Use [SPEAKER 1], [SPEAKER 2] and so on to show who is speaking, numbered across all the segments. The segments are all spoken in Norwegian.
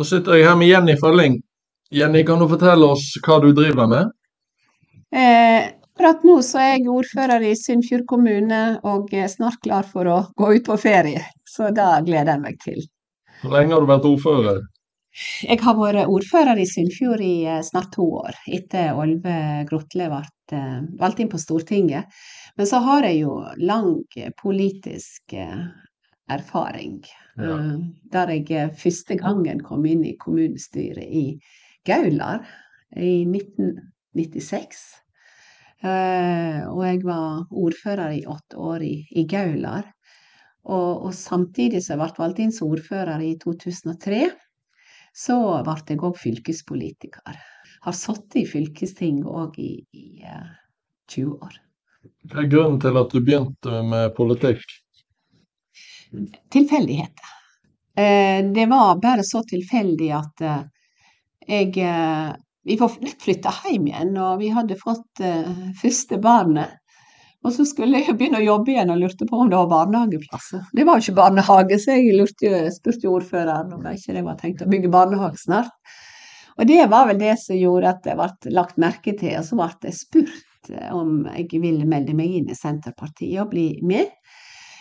[SPEAKER 1] Da sitter jeg her med Jenny Følling. Jenny, kan du fortelle oss hva du driver med?
[SPEAKER 2] Eh, akkurat nå så er jeg ordfører i Sunnfjord kommune og snart klar for å gå ut på ferie. Så da gleder jeg meg til.
[SPEAKER 1] Hvor lenge har du vært ordfører?
[SPEAKER 2] Jeg har vært ordfører i Sunnfjord i eh, snart to år, etter Olve Grotle ble eh, valgt inn på Stortinget. Men så har jeg jo lang politisk eh, erfaring.
[SPEAKER 1] Ja.
[SPEAKER 2] Eh, Der jeg eh, første gangen kom inn i kommunestyret i Gaular i 1996. Eh, Og jeg var ordfører i åtte år i, i Gaular. Og, og samtidig som jeg ble valgt inn som ordfører i 2003, så ble jeg òg fylkespolitiker. Har sittet i fylkesting òg i, i uh, 20 år.
[SPEAKER 1] Hva er grunnen til at du begynte med politikk?
[SPEAKER 2] Tilfeldigheter. Eh, det var bare så tilfeldig at eh, jeg eh, Vi var nett flytta hjem igjen, og vi hadde fått første barnet. Og så skulle jeg begynne å jobbe igjen og lurte på om det var barnehageplasser. Det var jo ikke barnehage, så jeg lurte, spurte ordføreren om det ikke det var tenkt å bygge barnehage snart. Og det var vel det som gjorde at jeg ble lagt merke til, og så ble jeg spurt om jeg ville melde meg inn i Senterpartiet og bli med.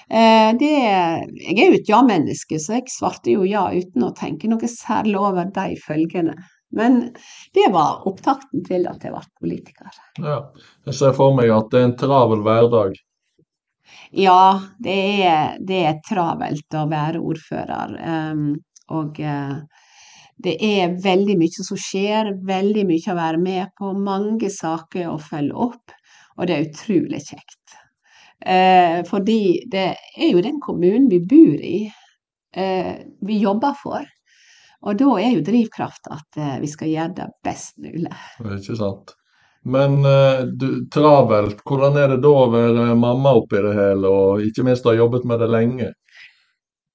[SPEAKER 2] Eh, det, jeg er jo et ja-menneske, så jeg svarte jo ja uten å tenke noe særlig over de følgene. Men det var opptakten til at jeg ble politiker.
[SPEAKER 1] Ja, jeg ser for meg at det er en travel hverdag.
[SPEAKER 2] Ja, det er, det er travelt å være ordfører. Um, og uh, det er veldig mye som skjer, veldig mye å være med på, mange saker å følge opp. Og det er utrolig kjekt. Eh, fordi det er jo den kommunen vi bor i, eh, vi jobber for. Og da er jo drivkraft at eh, vi skal gjøre det best mulig.
[SPEAKER 1] Ikke sant? Men eh, du, travelt, hvordan er det da å være mamma oppi det hele, og ikke minst ha jobbet med det lenge?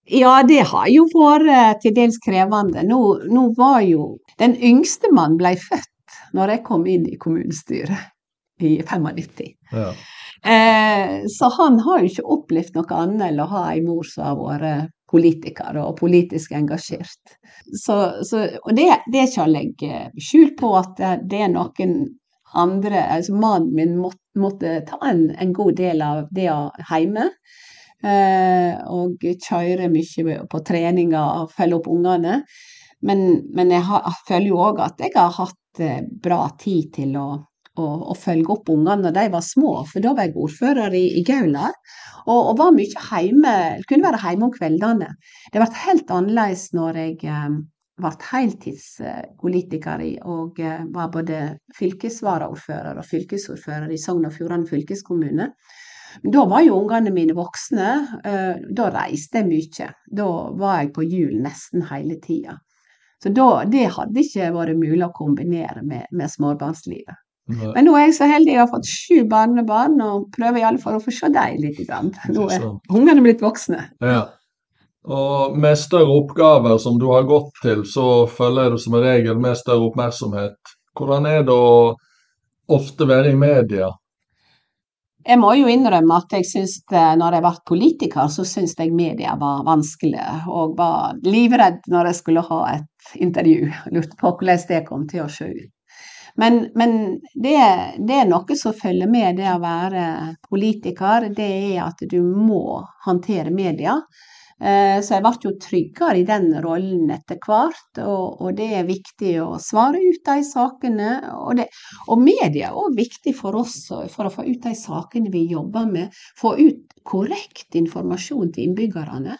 [SPEAKER 2] Ja, det har jo vært eh, til dels krevende. Nå, nå var jo Den yngste mann ble født når jeg kom inn i kommunestyret i 95.
[SPEAKER 1] Ja.
[SPEAKER 2] Eh, så han har jo ikke opplevd noe annet enn å ha ei mor som har vært politiker og politisk engasjert. Så, så, og det, det ikke å legge skjul på at det, det er noen andre altså Mannen min måtte, måtte ta en, en god del av det hjemme. Eh, og kjøre mye på treninger og følge opp ungene. Men, men jeg, har, jeg føler jo òg at jeg har hatt eh, bra tid til å, å, å følge opp ungene når de var små, for da var jeg ordfører i, i Gaular. Og, og var mye hjemme, kunne være hjemme om kveldene. Det ble helt annerledes når jeg eh, ble heltidspolitiker og eh, var både fylkesvaraordfører og fylkesordfører i Sogn og Fjordane fylkeskommune. Da var jo ungene mine voksne. eh, Da reiste jeg mye. Da var jeg på hjul nesten hele tida. Så da, det hadde ikke vært mulig å kombinere med, med småbarnslivet. Men nå er jeg så heldig jeg har fått sju barnebarn, og prøver i alle fall å få se dem litt. Nå er ungene blitt voksne.
[SPEAKER 1] Ja. Og med større oppgaver som du har gått til, så følger det som regel med større oppmerksomhet. Hvordan er det å ofte være i media?
[SPEAKER 2] Jeg må jo innrømme at jeg syns når jeg ble politiker, så syns jeg media var vanskelig, og var livredd når jeg skulle ha et intervju. Lurte på hvordan det kom til å se ut. Men, men det, det er noe som følger med det å være politiker, det er at du må håndtere media. Eh, Så jeg ble jo tryggere i den rollen etter hvert, og, og det er viktig å svare ut de sakene. Og, det, og media er òg viktig for oss for å få ut de sakene vi jobber med. Få ut korrekt informasjon til innbyggerne.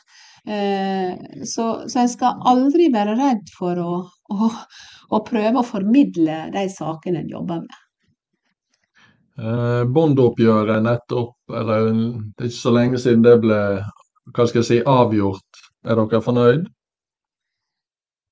[SPEAKER 2] Eh, Så, så en skal aldri være redd for å, å, og prøve å formidle de sakene en jobber med.
[SPEAKER 1] Eh, Bondeoppgjøret nettopp, eller det er ikke så lenge siden det ble hva skal jeg si, avgjort. Er dere fornøyd?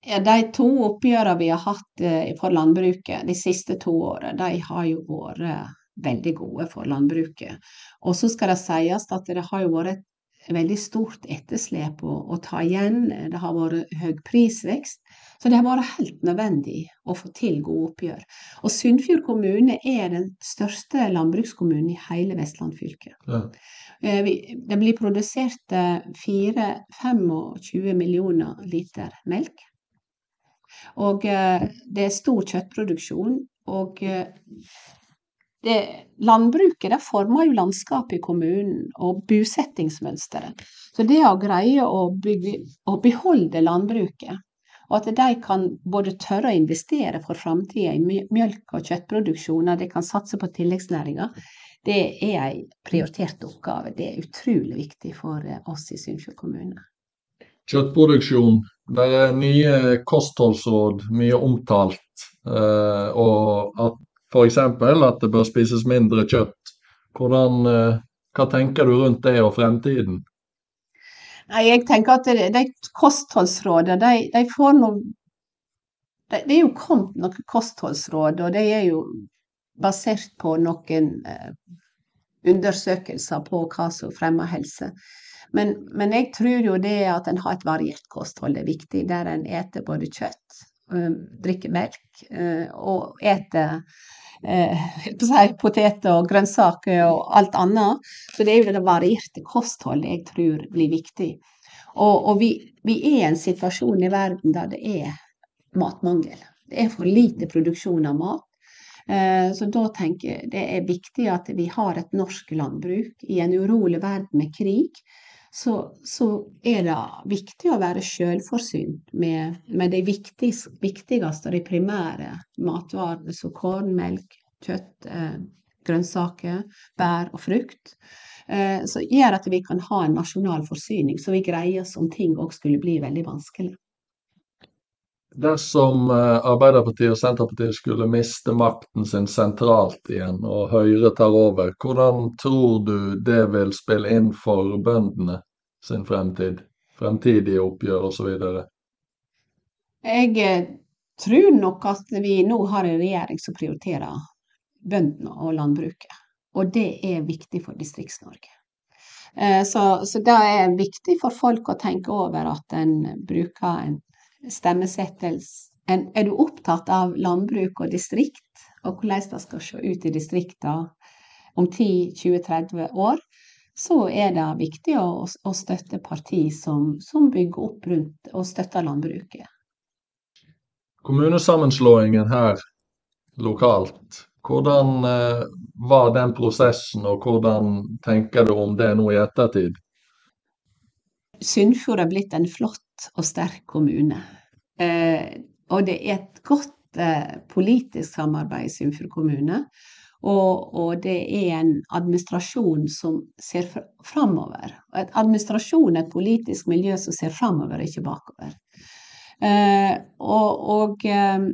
[SPEAKER 2] Ja, de to oppgjørene vi har hatt eh, for landbruket de siste to årene, de har jo vært eh, veldig gode for landbruket. Og så skal det sies at det har jo vært et veldig stort etterslep å, å ta igjen. Det har vært høy prisvekst. Så det har vært helt nødvendig å få til gode oppgjør. Og Sunnfjord kommune er den største landbrukskommunen i hele Vestland fylke.
[SPEAKER 1] Ja.
[SPEAKER 2] Eh, Det blir produsert eh, 4-25 millioner liter melk. Og eh, det er stor kjøttproduksjon. Og eh, det, landbruket det former jo landskapet i kommunen, og bosettingsmønsteret. Så det å greie å, bygge, å beholde landbruket, og at de kan både tørre å investere for framtida i mjølk- og kjøttproduksjon, og de kan satse på tilleggsnæringer, det er en prioritert oppgave. Det er utrolig viktig for eh, oss i Sunnfjord kommune.
[SPEAKER 1] Kjøttproduksjon. Det er nye kostholdsråd, mye omtalt. Eh, og at f.eks. at det bør spises mindre kjøtt. Hvordan, eh, hva tenker du rundt det og fremtiden?
[SPEAKER 2] Nei, jeg tenker at de, de kostholdsrådene, de, de får noe det, det er jo kommet noen kostholdsråd, og de er jo basert på noen eh, undersøkelser på hva som fremmer helse. Men, men, jeg tror jo det at en har et variert kosthold er viktig, der en eter både kjøtt, øh, drikker melk øh, og eter eh, poteter og grønnsaker og alt annet. Så det er jo det varierte kostholdet jeg tror blir viktig. Og, og vi, vi, er i en situasjon i verden der det er matmangel. Det er for lite produksjon av mat. Eh, så da tenker jeg det er viktig at vi har et norsk landbruk i en urolig verden med krig så, så, er det viktig å være selvforsynt med, med de viktigste, viktigste de primære matvarene som korn, melk, kjøtt, eh, grønnsaker, bær og frukt. Eh, som gjør at vi kan ha en nasjonal forsyning, så vi greier oss om ting òg skulle bli veldig vanskelig.
[SPEAKER 1] Dersom eh, Arbeiderpartiet og Senterpartiet skulle miste makten sin sentralt igjen, og Høyre tar over, hvordan tror du det vil spille inn for bøndene sin fremtid? Fremtidige oppgjør osv.?
[SPEAKER 2] Jeg eh, tror nok at vi nå har en regjering som prioriterer bøndene og landbruket. Og det er viktig for Distrikts-Norge. Eh, så, så det er viktig for folk å tenke over at en bruker en stemmesettelse. Er du opptatt av landbruk og distrikt, og hvordan det skal se ut i distriktene om 10-20-30 år, så er det viktig å, å støtte parti som, som, bygger opp rundt og støtter landbruket.
[SPEAKER 1] Kommunesammenslåingen her lokalt, hvordan eh, var den prosessen, og hvordan tenker du om det nå i ettertid?
[SPEAKER 2] Sunnfjord er blitt en flott og sterk kommune. Eh, og det er et godt eh, politisk samarbeid i Sunnfjord kommune. Og, og, det er en administrasjon som ser framover. Et administrasjon er et politisk miljø som ser framover, ikke bakover. Eh, og, og, eh,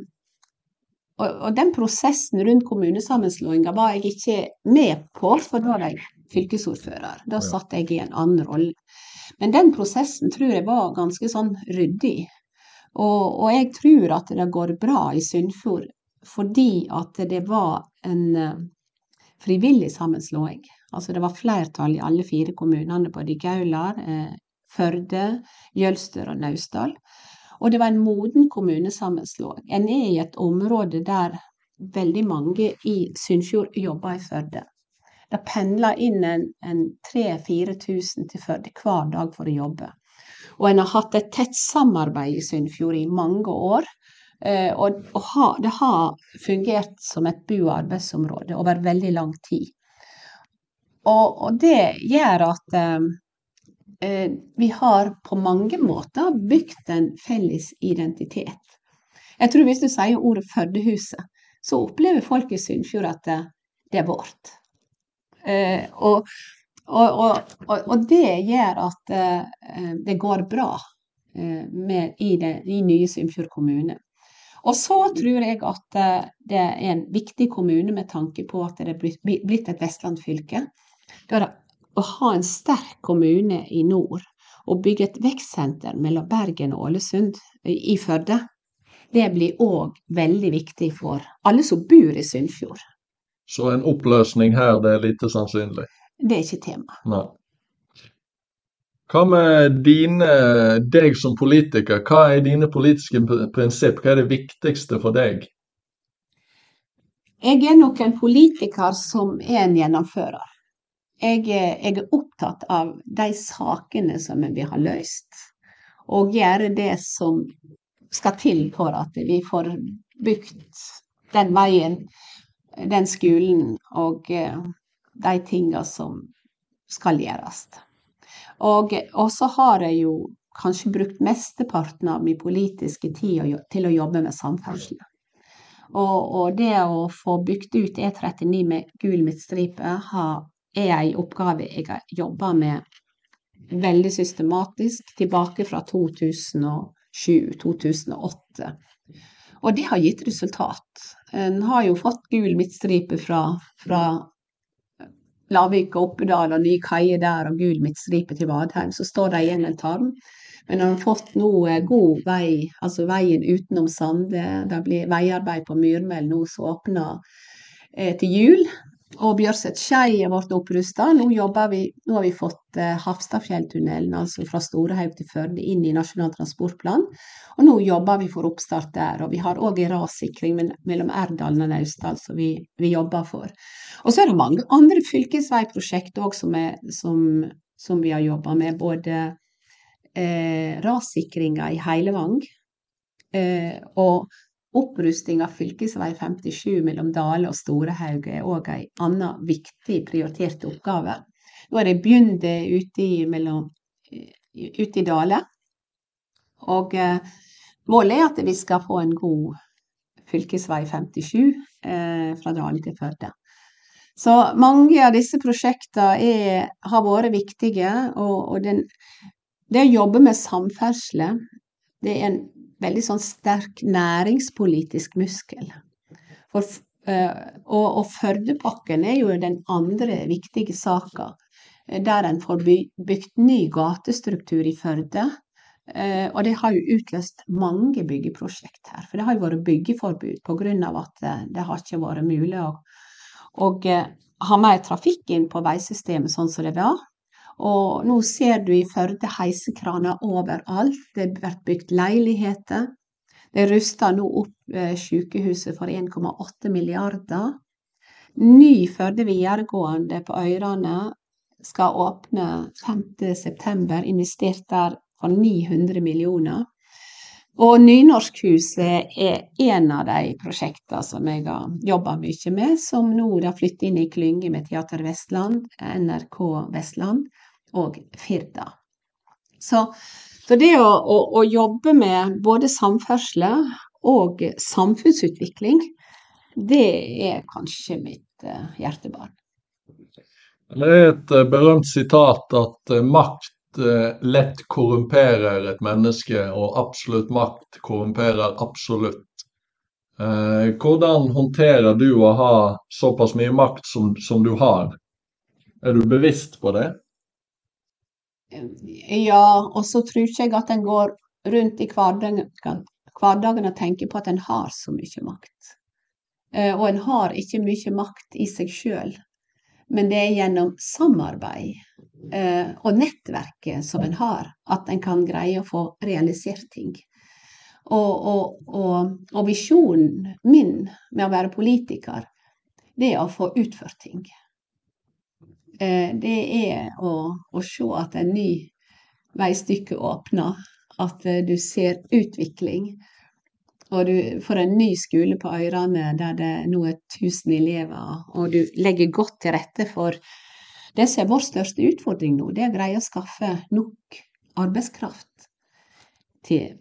[SPEAKER 2] og, den prosessen rundt kommunesammenslåinga var jeg ikke med på, for da var jeg fylkesordfører. Da satt jeg i en annen rolle. Men den prosessen tror jeg var ganske sånn ryddig. Og, og, jeg tror at det går bra i Sunnfjord fordi at det var en uh, frivillig sammenslåing. Altså det var flertall i alle fire kommunene, både i Gaular, uh, Førde, Jølster og Naustdal. Og det var en moden kommunesammenslåing. En er i et område der veldig mange i Sunnfjord jobber i Førde. Det pendler inn en, en 3000-4000 til Førde hver dag for å jobbe. Og en har hatt et tett samarbeid i Sunnfjord i mange år. Eh, og, og ha, det har fungert som et bo- og arbeidsområde over veldig lang tid. Og, og det gjør at eh, eh, vi har på mange måter bygd en felles identitet. Jeg tror hvis du sier ordet Førdehuset, så opplever folk i Sunnfjord at det, eh, det er vårt. Eh, og og, og, det gjør at uh, det går bra uh, med, i, det, i nye Sunnfjord kommune. Og så tror jeg at det er en viktig kommune med tanke på at det er blitt, et vestlandsfylke. Det å ha en sterk kommune i nord og bygge et vekstsenter mellom Bergen og Ålesund i Førde, det blir òg veldig viktig for alle som bor i Sunnfjord.
[SPEAKER 1] Så en oppløsning her, det er lite sannsynlig?
[SPEAKER 2] Det er ikke tema.
[SPEAKER 1] Nei. Hva med dine, deg som politiker, hva er dine politiske prinsipp? Hva er det viktigste for deg?
[SPEAKER 2] Jeg er nok en politiker som er en gjennomfører. Jeg jeg er opptatt av de sakene som vi har løst, og gjøre det som skal til for at vi får bygd den veien, den skolen og eh, de tinga som skal gjøres. Og, og så har jeg jo kanskje brukt mesteparten av min politiske tid til å jobbe med samferdsel. Og, og, det å få bygd ut E39 med gul midtstripe er en oppgave jeg har jobba med veldig systematisk tilbake fra 2007-2008. Og det har gitt resultat. En har jo fått gul midtstripe fra, fra Lavik og Oppedal og nye kaier der og gul midtstripe til Vadheim. Så står det igjen en tarm. Men har fått nå eh, god vei, altså veien utenom Sande. Det blir veiarbeid på Myrmel nå som åpner eh, til jul. Og Bjørset Skei er blitt opprusta. Nå, nå har vi fått eh, Hafstadfjelltunnelen, altså fra Storehaug til Førde, inn i Nasjonal transportplan. Og nå jobber vi for oppstart der. Og vi har òg rassikring mellom Erdalen og Naustdal som vi, vi, jobber for. Og så er det mange andre fylkesveiprosjekt òg som, som, som, vi har jobba med. Både eh, rassikringa i Heilevang eh, og Opprusting av fv. 57 mellom Dale og Storehaug er òg ei anna viktig prioritert oppgave. Nå er det begynt ute i, mellom, ute i Dale, og eh, målet er at vi skal få en god fv. 57 eh, fra Dale til Førde. Så mange av disse prosjektene har vært viktige, og, og den, det å jobbe med samferdsel det er en veldig sånn sterk næringspolitisk muskel. For, uh, og, og Førdepakken er jo den andre viktige saka, eh, der en får bygd ny gatestruktur i Førde. Uh, og det har jo utløst mange byggeprosjekt her. For det har jo vært byggeforbud pga. at det har ikke vært mulig å, å ha mer trafikk inn på veisystemet sånn som det var. Og nå ser du i Førde heisekraner overalt. Det blir bygd leiligheter. Det ruster nå opp eh, sykehuset for 1,8 milliarder. Ny Førde videregående på Øyrane skal åpne 5.9. Investert der for 900 millioner. Og Nynorskhuset er en av de prosjektene som jeg har jobba mye med, som nå har flyttet inn i klynge med Teater Vestland, NRK Vestland og Firda. Så, så det å, å, å, jobbe med både samferdsel og samfunnsutvikling, det er kanskje mitt uh, hjertebarn.
[SPEAKER 1] Det er et uh, berømt sitat at uh, makt lett korrumperer et menneske, og absolutt makt korrumperer absolutt. hvordan håndterer du å ha såpass mye makt som, som du har? Er du bevisst på det?
[SPEAKER 2] Ja, og så tror ikke jeg at en går rundt i hverdagen, hverdagen og tenker på at en har så mye makt. Eh, og en har ikke mye makt i seg sjøl, men det er gjennom samarbeid eh, og nettverket som en har, at en kan greie å få realisert ting. Og, og, og, og visjonen min med å være politiker, det er å få utført ting. Eh, det er å, å se at en ny veistykke åpner. At eh, du ser utvikling. Og du får en ny skole på Øyrane der det nå er 1000 elever, og du legger godt til rette for det som er vår største utfordring nå, det er å greie å skaffe nok arbeidskraft til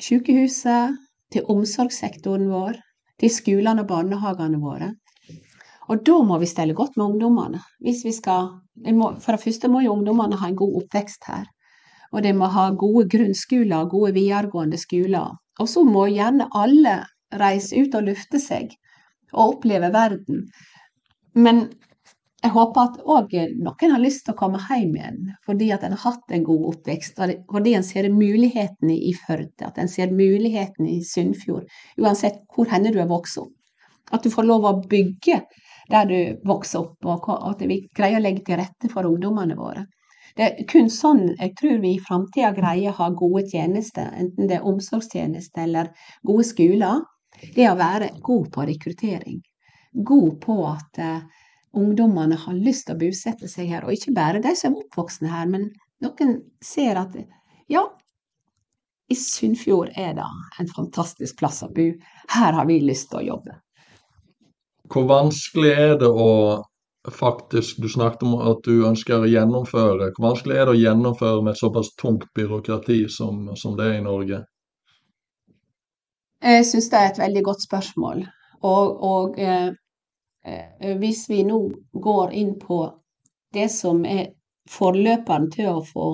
[SPEAKER 2] sykehuset, til omsorgssektoren vår, til skolene og barnehagene våre. Og da må vi stelle godt med ungdommene. For det første må jo ungdommene ha en god oppvekst her. Og de må ha gode grunnskoler og gode videregående skoler. Og så må gjerne alle reise ut og lufte seg og oppleve verden. Men jeg håper at òg noen har lyst til å komme hjem igjen fordi at en har hatt en god oppvekst. Fordi en ser mulighetene i Førde, at en ser mulighetene i Sunnfjord. Uansett hvor henne du er vokst opp. At du får lov å bygge der du vokser opp, og at vi greier å legge til rette for ungdommene våre. Det er kun sånn jeg tror vi i framtida greier å ha gode tjenester, enten det er omsorgstjenester eller gode skoler. Det er å være god på rekruttering. God på at uh, ungdommene har lyst til å bosette seg her. Og ikke bare de som er oppvoksne her, men noen ser at ja, i Sunnfjord er det en fantastisk plass å bo. Her har vi lyst til å jobbe.
[SPEAKER 1] Hvor vanskelig er det å faktisk Du snakket om at du ønsker å gjennomføre. Hvor vanskelig er det å gjennomføre med et såpass tungt byråkrati som, som det er i Norge?
[SPEAKER 2] Jeg syns det er et veldig godt spørsmål. Og, og eh, hvis vi nå går inn på det som er forløperen til å få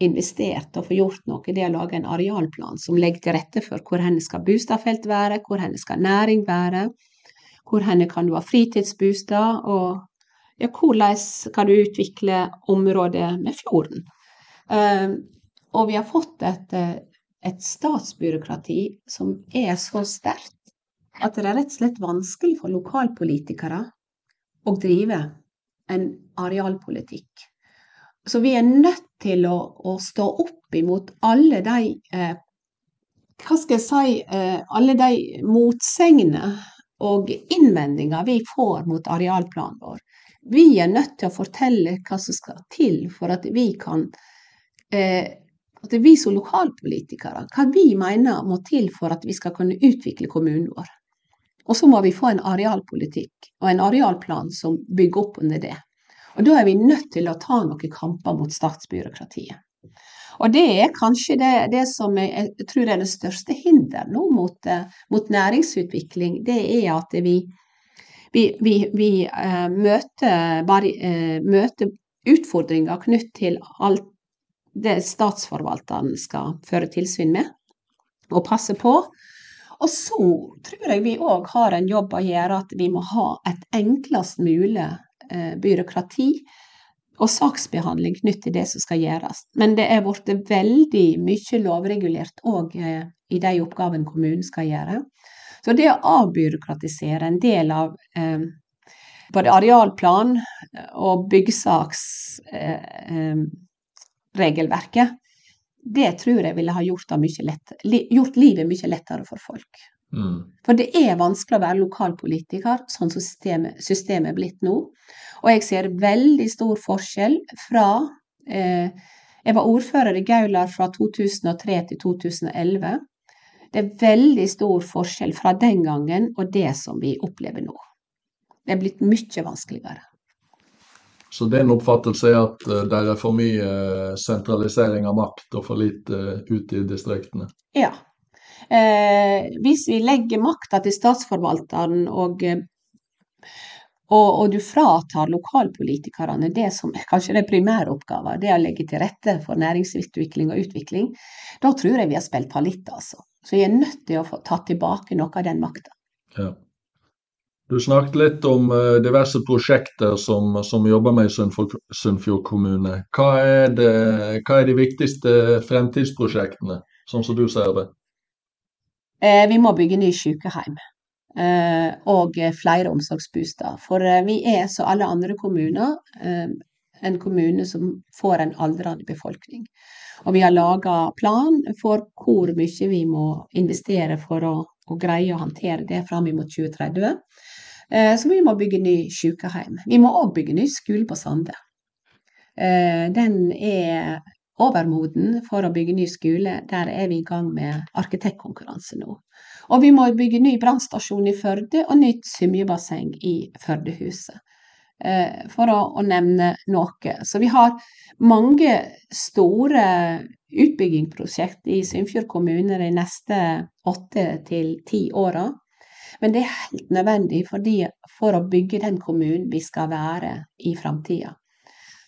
[SPEAKER 2] investert og få gjort noe, det er å lage en arealplan som legger til rette for hvor hen skal boligfelt være, hvor hen skal næring være, hvor henne kan du ha fritidsbostad, og ja, hvordan kan du utvikle området med fjorden. Uh, og vi har fått et, et statsbyråkrati som er så sterkt at det er rett og slett vanskelig for lokalpolitikere å drive en arealpolitikk. Så vi er nødt til å, å stå opp imot alle de eh, hva skal jeg si, eh, alle de motsegner og innvendinger vi får mot arealplanen vår. Vi er nødt til å fortelle hva som skal til for at vi kan eh, at vi som lokalpolitikere, hva vi mener må til for at vi skal kunne utvikle kommunen vår. Og så må vi få en arealpolitikk og en arealplan som bygger opp under det. Og da er vi nødt til å ta noen kamper mot statsbyråkratiet. Og det er kanskje det, det som jeg, jeg, tror er det største hinder nå mot, uh, mot næringsutvikling. Det er at vi, vi, vi, vi uh, møter, bare, uh, møter, utfordringer knytt til alt det statsforvalteren skal føre tilsyn med og passe på. Og så tror jeg vi òg har en jobb å gjøre at vi må ha et enklest mulig eh, byråkrati og saksbehandling knyttet til det som skal gjøres. Men det er blitt veldig mye lovregulert òg eh, i de oppgavene kommunen skal gjøre. Så det å avbyråkratisere en del av eh, både arealplan og byggesaksregelverket, eh, det tror jeg ville ha gjort, lett, gjort livet mye lettere for folk. Mm. For det er vanskelig å være lokalpolitiker, sånn som systemet, systemet er blitt nå. Og jeg ser veldig stor forskjell fra eh, Jeg var ordfører i Gaular fra 2003 til 2011. Det er veldig stor forskjell fra den gangen og det som vi opplever nå. Det er blitt mye vanskeligere.
[SPEAKER 1] Så din oppfattelse er at uh, det er for mye uh, sentralisering av makt og for lite uh, ute i distriktene?
[SPEAKER 2] Ja. Hvis vi legger makta til statsforvalteren og, og, og, du fratar lokalpolitikerne det som kanskje er primæroppgaven, det å legge til rette for næringsutvikling og utvikling, da tror jeg vi har spilt fallitt, altså. Så jeg er nødt til å få tatt tilbake noe av den makta. Ja.
[SPEAKER 1] Du snakket litt om uh, diverse prosjekter som, som jobber med Sunnfjord kommune. Hva er, det, hva er, de viktigste fremtidsprosjektene, sånn som du ser det?
[SPEAKER 2] Eh, vi må bygge ny sykehjem eh, og flere omsorgsboliger. For eh, vi er, som alle andre kommuner, en kommune som får en aldrende befolkning. Og vi har laga plan for hvor mye vi må investere for å, å greie å håndtere det fram mot 2030. Eh, så vi må bygge ny sykehjem. Vi må òg bygge ny skole på Sande. Den er overmoden for å bygge ny skole. Der er vi i gang med arkitektkonkurranse nå. Og vi må bygge ny brannstasjon i Førde og nytt svømmebasseng i Førdehuset. Eh, for å, å, nevne noe. Så vi har mange store utbyggingsprosjekt i Sunnfjord kommune de neste åtte til ti åra. Men det er helt nødvendig fordi, for å bygge den kommunen vi skal være i framtida.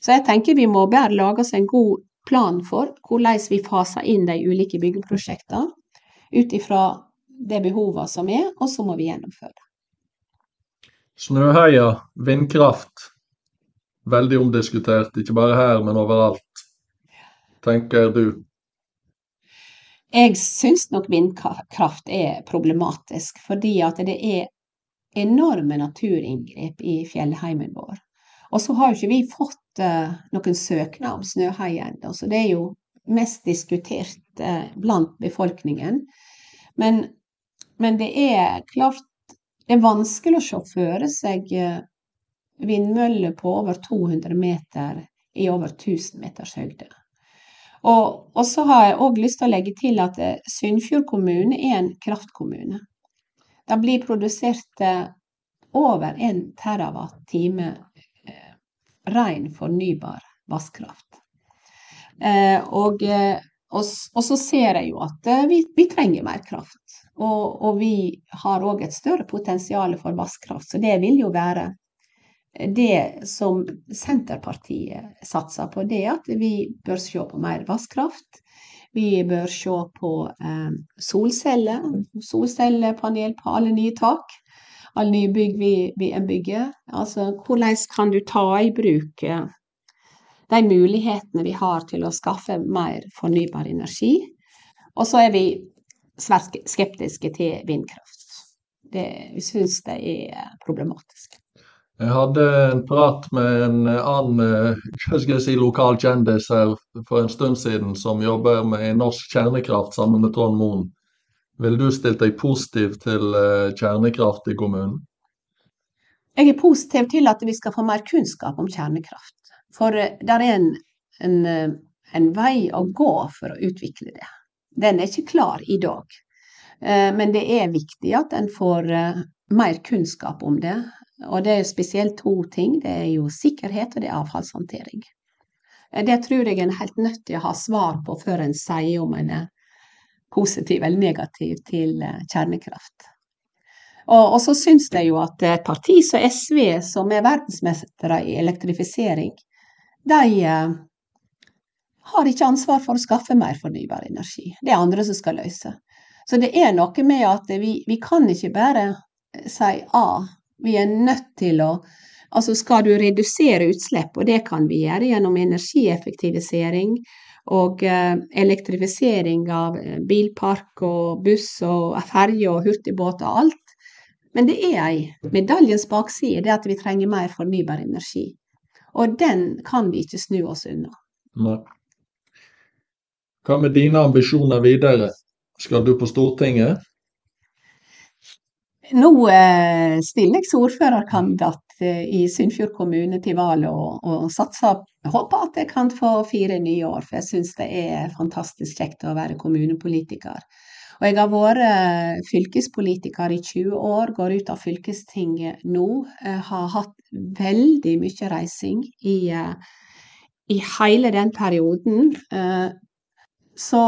[SPEAKER 2] Så jeg tenker vi må bare lage oss en god plan for hvordan vi faser inn de ulike byggeprosjektene, ut ifra det behovet som er, og så må vi gjennomføre det.
[SPEAKER 1] Snøheia, vindkraft. Veldig omdiskutert, ikke bare her, men overalt. Tenker du?
[SPEAKER 2] Jeg syns nok vindkraft er problematisk, fordi at det er enorme naturinngrep i fjellheimen vår. Og så har jo ikke vi fått uh, noen søknad om Snøhei ennå, så det er jo mest diskutert uh, blant befolkningen. Men, men, det er klart det er vanskelig å se føre seg uh, vindmøller på over 200 meter i over 1000 meters høyde. Og, og så har jeg òg lyst til å legge til at eh, Sunnfjord kommune er en kraftkommune. Det blir produsert eh, over en terawatt-time eh, ren fornybar vannkraft. Eh, og, eh, og, og, så ser jeg jo at eh, vi, vi trenger mer kraft. Og, og vi har òg et større potensial for vannkraft, så det vil jo være det som Senterpartiet satser på, det at vi bør se på mer vannkraft. Vi bør se på eh, solceller, solcellepanel på alle nye tak. Alle nye bygg vi, vi bygger. Altså, hvordan kan du ta i bruk eh, de mulighetene vi har til å skaffe mer fornybar energi? Og så er vi svært skeptiske til vindkraft. Det, vi syns det er problematisk.
[SPEAKER 1] Jeg hadde en prat med en annen eh, si, lokal kjendis her for en stund siden, som jobber med norsk kjernekraft sammen med Trond Moen. Vil du stilt deg positiv til eh, kjernekraft i kommunen?
[SPEAKER 2] Jeg er positiv til at vi skal få mer kunnskap om kjernekraft. For eh, det er en, en, en vei å gå for å utvikle det. Den er ikke klar i dag. Men det er viktig at en får mer kunnskap om det. Og det er spesielt to ting. Det er jo sikkerhet, og det er avfallshåndtering. Det tror jeg en er helt nødt til å ha svar på før en sier om en er positiv eller negativ til eh, kjernekraft. Og, og så syns jeg jo at et parti som SV, som er verdensmestere i elektrifisering, de eh, har ikke ansvar for å skaffe mer fornybar energi. Det er andre som skal løse. Så det er noe med at vi, vi kan ikke bare si A vi er nødt til å Altså skal du redusere utslipp, og det kan vi gjøre gjennom energieffektivisering og eh, elektrifisering av eh, bilpark og buss og ferje og hurtigbåter og alt. Men det er ei medaljens bakside, det at vi trenger mer fornybar energi. Og den kan vi ikke snu oss unna.
[SPEAKER 1] Nei. Hva med dine ambisjoner videre? Skal du på Stortinget?
[SPEAKER 2] Nå eh, stiller jeg som ordførerkandidat i Sunnfjord kommune til valget og, og satser håper at jeg kan få fire nye år, for jeg syns det er fantastisk kjekt å være kommunepolitiker. Og jeg har vært eh, fylkespolitiker i 20 år, går ut av fylkestinget nå. Har hatt veldig mye reising i, i hele den perioden. Så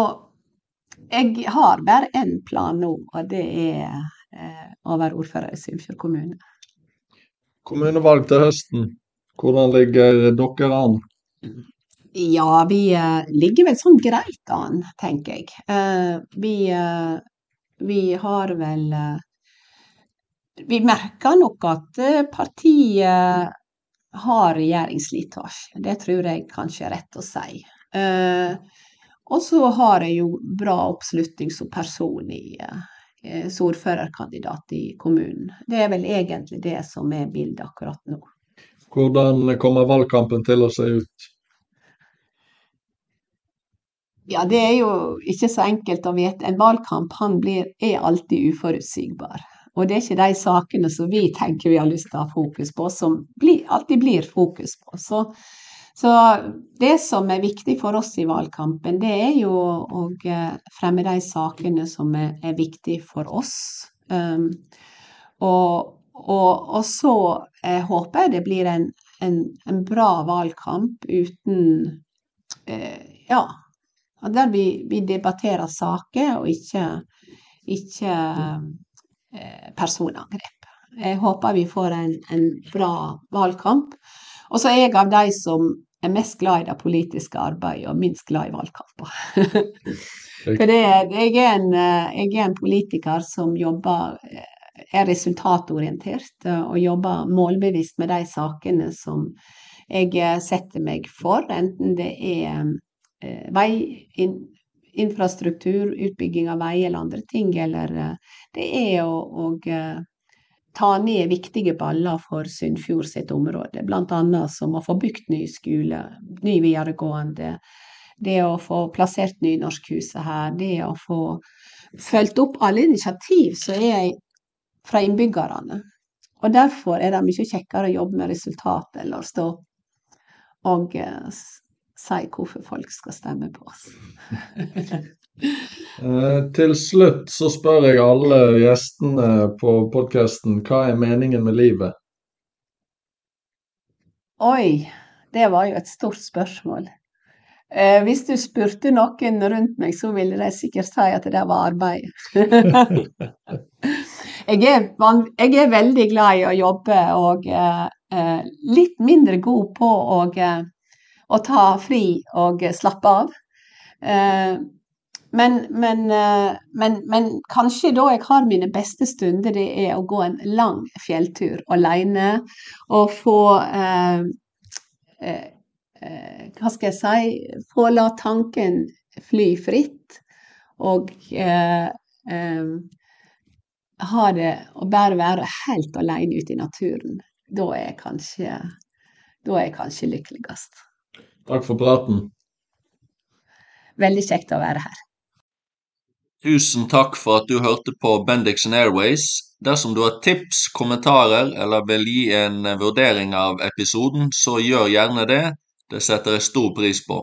[SPEAKER 2] jeg har bare én plan nå, og det er Eh, å være ordfører i Sunnfjord kommune.
[SPEAKER 1] Kommunevalg til høsten, hvordan ligger dere an?
[SPEAKER 2] Ja, vi uh, ligger vel sånn greit an, tenker jeg. Uh, vi, uh, vi, har vel Vi merker nok at partiet har regjeringsslitasje. Det tror jeg kanskje er rett å si. og så har jeg jo bra oppslutning som person i, Eh, ordførerkandidat i kommunen. Det er vel egentlig det som er bildet akkurat nå.
[SPEAKER 1] Hvordan kommer valgkampen til å se ut?
[SPEAKER 2] Ja, Det er jo ikke så enkelt å vite. En valgkamp han blir, er alltid uforutsigbar. Og det er ikke de sakene som vi tenker vi har lyst til å ha fokus på, som blir, alltid blir fokus på. Så så det som er viktig for oss i valgkampen, det er jo å fremme de sakene som er, viktige for oss. Um, og, og, og, så eh, håper jeg det blir en, en, en bra valgkamp uten eh, Ja, der vi, vi, debatterer saker og ikke, ikke eh, personangrep. Jeg håper vi får en, en bra valgkamp. Og så er jeg av de som er mest glad i det politiske arbeidet og minst glad i valgkamper. For det, jeg, er en, jeg, er en, politiker som jobber er resultatorientert og jobber målbevisst med de sakene som jeg setter meg for, enten det er eh, vei, in, infrastruktur, utbygging av vei eller andre ting, eller eh, det er å, å ta ned viktige baller for Sunnfjord sitt område, bl.a. som å få bygd ny skole, ny videregående, det å få plassert Nynorskhuset her, det å få fulgt opp alle initiativ som er fra innbyggerne. Og derfor er det mye kjekkere å jobbe med resultat eller stå og si hvorfor folk skal stemme på oss.
[SPEAKER 1] Eh, til slutt så spør jeg alle gjestene på podkasten hva er meningen med livet?
[SPEAKER 2] Oi, det var jo et stort spørsmål. Eh, hvis du spurte noen rundt meg, så ville de sikkert si at det var arbeid. jeg, er jeg, er veldig glad i å jobbe og eh, eh litt mindre god på å, eh, å ta fri og slappe av. Eh, men, men, eh, men, men, kanskje da jeg har mine beste stunder, det er å gå en lang fjelltur alene og få eh, Eh, hva skal jeg si Få la tanken fly fritt. Og eh, eh, ha det og bare være helt alene ute i naturen. Da er jeg kanskje, da er jeg kanskje lykkeligst.
[SPEAKER 1] Takk for praten.
[SPEAKER 2] Veldig kjekt å være her.
[SPEAKER 3] Tusen takk for at du hørte på Bendixen Airways. Dersom du har tips, kommentarer eller vil gi en vurdering av episoden, så gjør gjerne det. Det setter jeg stor pris på.